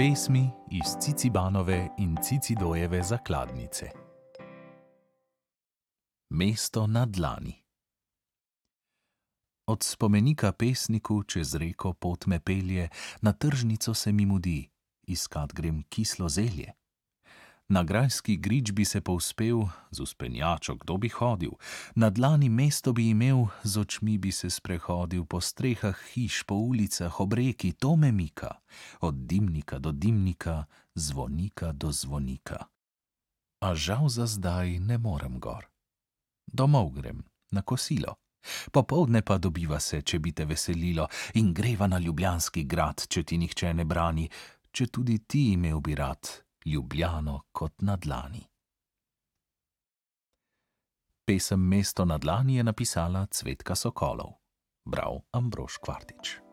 Pesmi iz Cicibanove in Cicidojeve zakladnice. Mesto na dlani. Od spomenika pesniku čez reko pot me pelje, na tržnico se mi mudi, iskat grem kislo zelje. Na grajski grič bi se povzpel, z uspenjačo kdo bi hodil, na dlani mesto bi imel, z očmi bi se sprehodil po strehah hiš, po ulicah, ob reki, to me mika, od dimnika do dimnika, zvonika do zvonika. A žal za zdaj ne morem gor. Domov grem, na kosilo. Popoldne pa dobiva se, če bi te veselilo, in greva na ljubljanski grad, če ti nihče ne brani, če tudi ti imel bi rad Ljubljano kot na dlani. Pesem Mesto na dlani je napisala Cvetka Sokolov, bral Ambrož Kvartič.